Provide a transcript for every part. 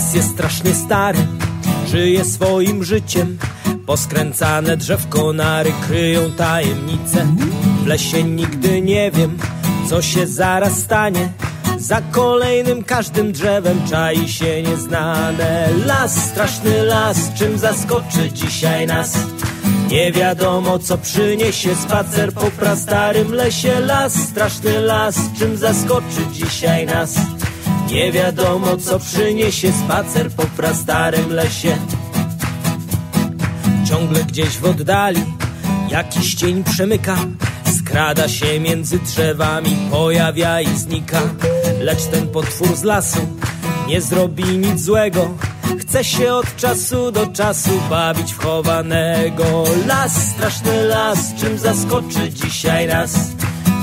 Las jest strasznie stary, żyje swoim życiem. Poskręcane drzew konary kryją tajemnice. W lesie nigdy nie wiem, co się zaraz stanie. Za kolejnym każdym drzewem czai się nieznane. Las, straszny las, czym zaskoczy dzisiaj nas? Nie wiadomo co przyniesie spacer po prastarym lesie Las, straszny las, czym zaskoczy dzisiaj nas Nie wiadomo co przyniesie spacer po prastarym lesie. Ciągle gdzieś w oddali jakiś cień przemyka. Skrada się między drzewami, pojawia i znika. Lecz ten potwór z lasu nie zrobi nic złego. Chce się od czasu do czasu bawić w chowanego. Las, straszny las, czym zaskoczy dzisiaj nas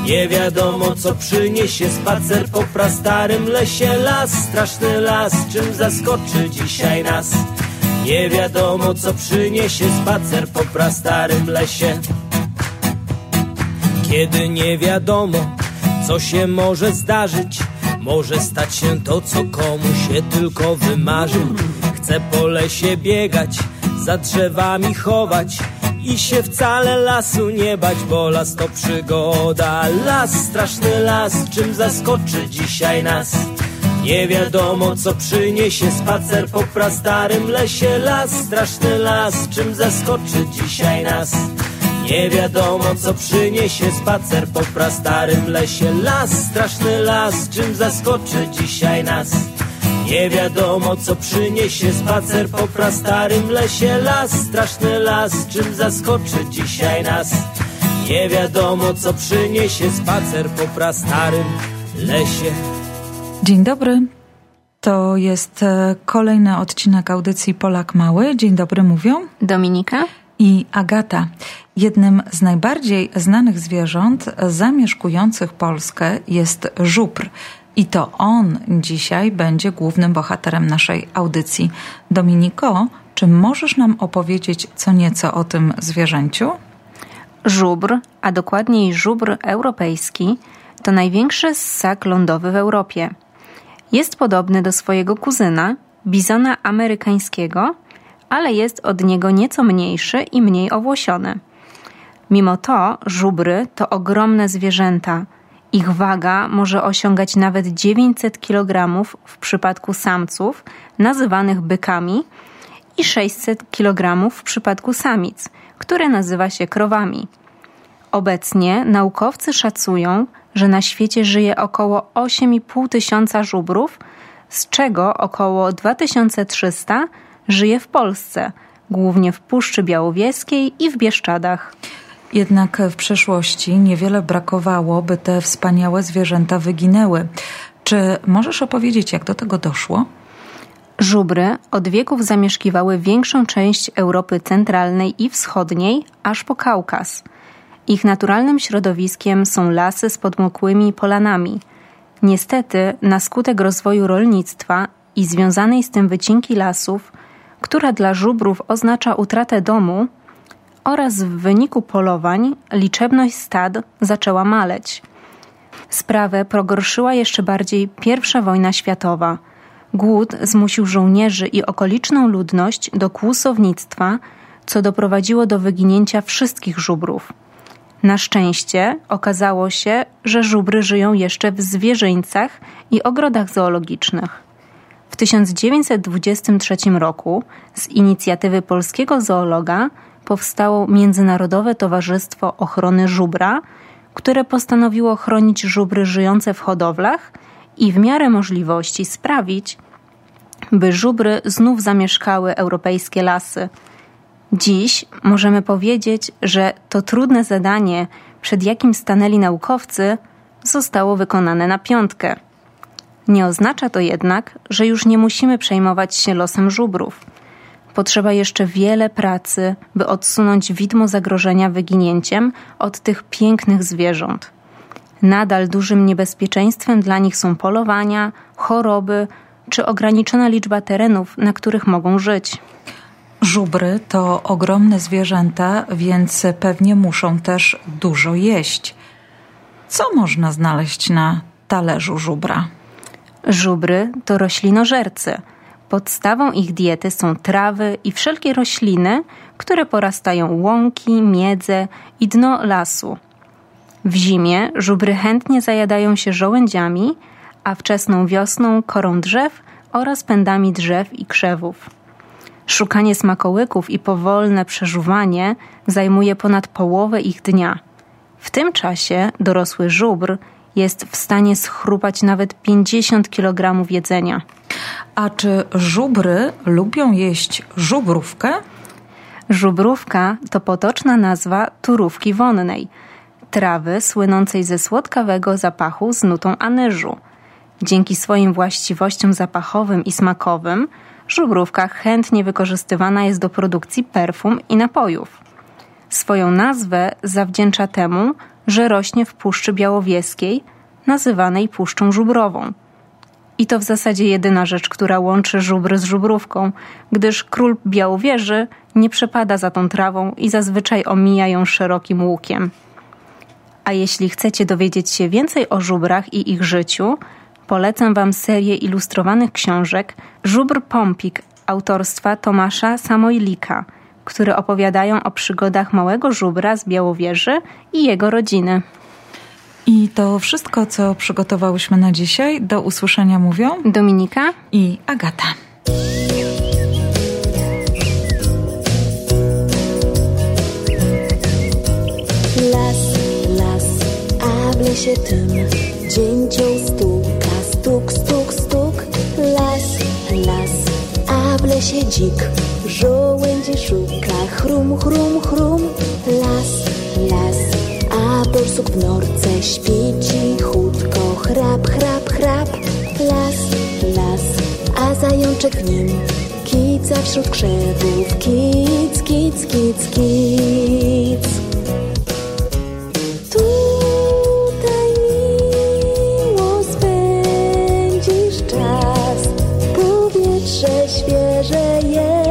Nie wiadomo co przyniesie spacer po prastarym lesie. Las, straszny las, czym zaskoczy dzisiaj nas? Nie wiadomo co przyniesie spacer po prastarym lesie. Kiedy nie wiadomo co się może zdarzyć może stać się to, co komu się tylko wymarzy. Chcę po lesie biegać, za drzewami chować i się wcale lasu nie bać, bo las to przygoda. Las, straszny las, czym zaskoczy dzisiaj nas? Nie wiadomo, co przyniesie spacer po prastarym lesie. Las, straszny las, czym zaskoczy dzisiaj nas? Nie wiadomo, co przyniesie spacer po prastarym lesie. Las, straszny las, czym zaskoczy dzisiaj nas? Nie wiadomo co przyniesie spacer po prastarym lesie Las, straszny las, czym zaskoczy dzisiaj nas Nie wiadomo co przyniesie spacer po prastarym lesie Dzień dobry, to jest e, kolejny odcinek audycji Polak Mały. Dzień dobry mówią Dominika i Agata. Jednym z najbardziej znanych zwierząt zamieszkujących Polskę jest żubr. I to on dzisiaj będzie głównym bohaterem naszej audycji. Dominiko, czy możesz nam opowiedzieć co nieco o tym zwierzęciu? Żubr, a dokładniej żubr europejski, to największy ssak lądowy w Europie. Jest podobny do swojego kuzyna, bizona amerykańskiego, ale jest od niego nieco mniejszy i mniej owłosiony. Mimo to żubry to ogromne zwierzęta – ich waga może osiągać nawet 900 kg w przypadku samców, nazywanych bykami, i 600 kg w przypadku samic, które nazywa się krowami. Obecnie naukowcy szacują, że na świecie żyje około 8,5 tysiąca żubrów, z czego około 2300 żyje w Polsce, głównie w Puszczy Białowieskiej i w Bieszczadach. Jednak w przeszłości niewiele brakowało, by te wspaniałe zwierzęta wyginęły. Czy możesz opowiedzieć, jak do tego doszło? Żubry od wieków zamieszkiwały większą część Europy centralnej i wschodniej, aż po Kaukaz. Ich naturalnym środowiskiem są lasy z podmokłymi polanami. Niestety, na skutek rozwoju rolnictwa i związanej z tym wycinki lasów, która dla żubrów oznacza utratę domu, oraz w wyniku polowań liczebność stad zaczęła maleć. Sprawę pogorszyła jeszcze bardziej I wojna światowa. Głód zmusił żołnierzy i okoliczną ludność do kłusownictwa, co doprowadziło do wyginięcia wszystkich żubrów. Na szczęście okazało się, że żubry żyją jeszcze w zwierzyńcach i ogrodach zoologicznych. W 1923 roku z inicjatywy polskiego zoologa powstało Międzynarodowe Towarzystwo Ochrony Żubra, które postanowiło chronić żubry żyjące w hodowlach i w miarę możliwości sprawić, by żubry znów zamieszkały europejskie lasy. Dziś możemy powiedzieć, że to trudne zadanie, przed jakim stanęli naukowcy, zostało wykonane na piątkę. Nie oznacza to jednak, że już nie musimy przejmować się losem żubrów potrzeba jeszcze wiele pracy, by odsunąć widmo zagrożenia wyginięciem od tych pięknych zwierząt. Nadal dużym niebezpieczeństwem dla nich są polowania, choroby czy ograniczona liczba terenów, na których mogą żyć. Żubry to ogromne zwierzęta, więc pewnie muszą też dużo jeść. Co można znaleźć na talerzu żubra? Żubry to roślinożercy – Podstawą ich diety są trawy i wszelkie rośliny, które porastają łąki, miedze i dno lasu. W zimie żubry chętnie zajadają się żołędziami, a wczesną wiosną korą drzew oraz pędami drzew i krzewów. Szukanie smakołyków i powolne przeżuwanie zajmuje ponad połowę ich dnia. W tym czasie dorosły żubr jest w stanie schrupać nawet 50 kg jedzenia. A czy żubry lubią jeść żubrówkę? Żubrówka to potoczna nazwa turówki wonnej, trawy słynącej ze słodkawego zapachu z nutą anyżu. Dzięki swoim właściwościom zapachowym i smakowym, żubrówka chętnie wykorzystywana jest do produkcji perfum i napojów. Swoją nazwę zawdzięcza temu, że rośnie w Puszczy Białowieskiej, nazywanej Puszczą Żubrową. I to w zasadzie jedyna rzecz, która łączy żubry z żubrówką, gdyż król Białowieży nie przepada za tą trawą i zazwyczaj omija ją szerokim łukiem. A jeśli chcecie dowiedzieć się więcej o żubrach i ich życiu, polecam Wam serię ilustrowanych książek Żubr Pompik autorstwa Tomasza Samojlika, które opowiadają o przygodach małego żubra z Białowieży i jego rodziny. I to wszystko, co przygotowałyśmy na dzisiaj. Do usłyszenia mówią Dominika i Agata. Las, las, a w lesie tym dzięcioł stuka, stuk, stuk, stuk. Las, las, a w lesie dzik żołędzi szuka, chrum, chrum, chrum. Las, las, a borsuk w norce śpi cichutko, chrap, chrap, chrap. Las, las, a zajączek w nim kica wśród krzewów, kic, kic, kic, kic. Tutaj miło spędzisz czas, powietrze świeże jest,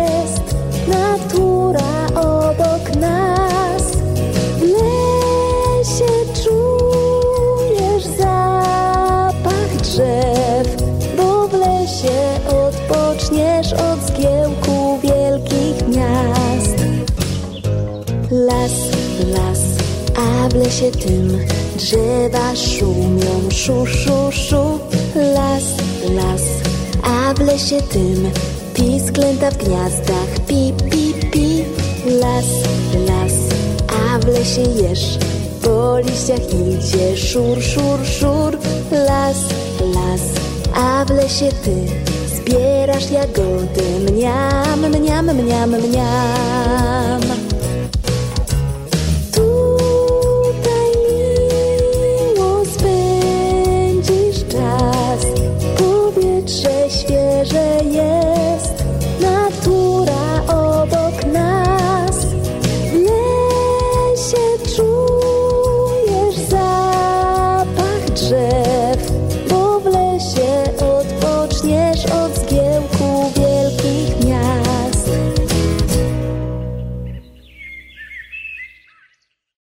Las, las, a w lesie tym drzewa szumią, szu, szu, szu. Las, las, a w lesie tym pisklęta w gniazdach, pi, pi, pi. Las, las, a w lesie jesz, po liściach idzie szur, szur, szur. Las, las, a w lesie ty zbierasz jagody, mniam, mniam, mniam, mniam.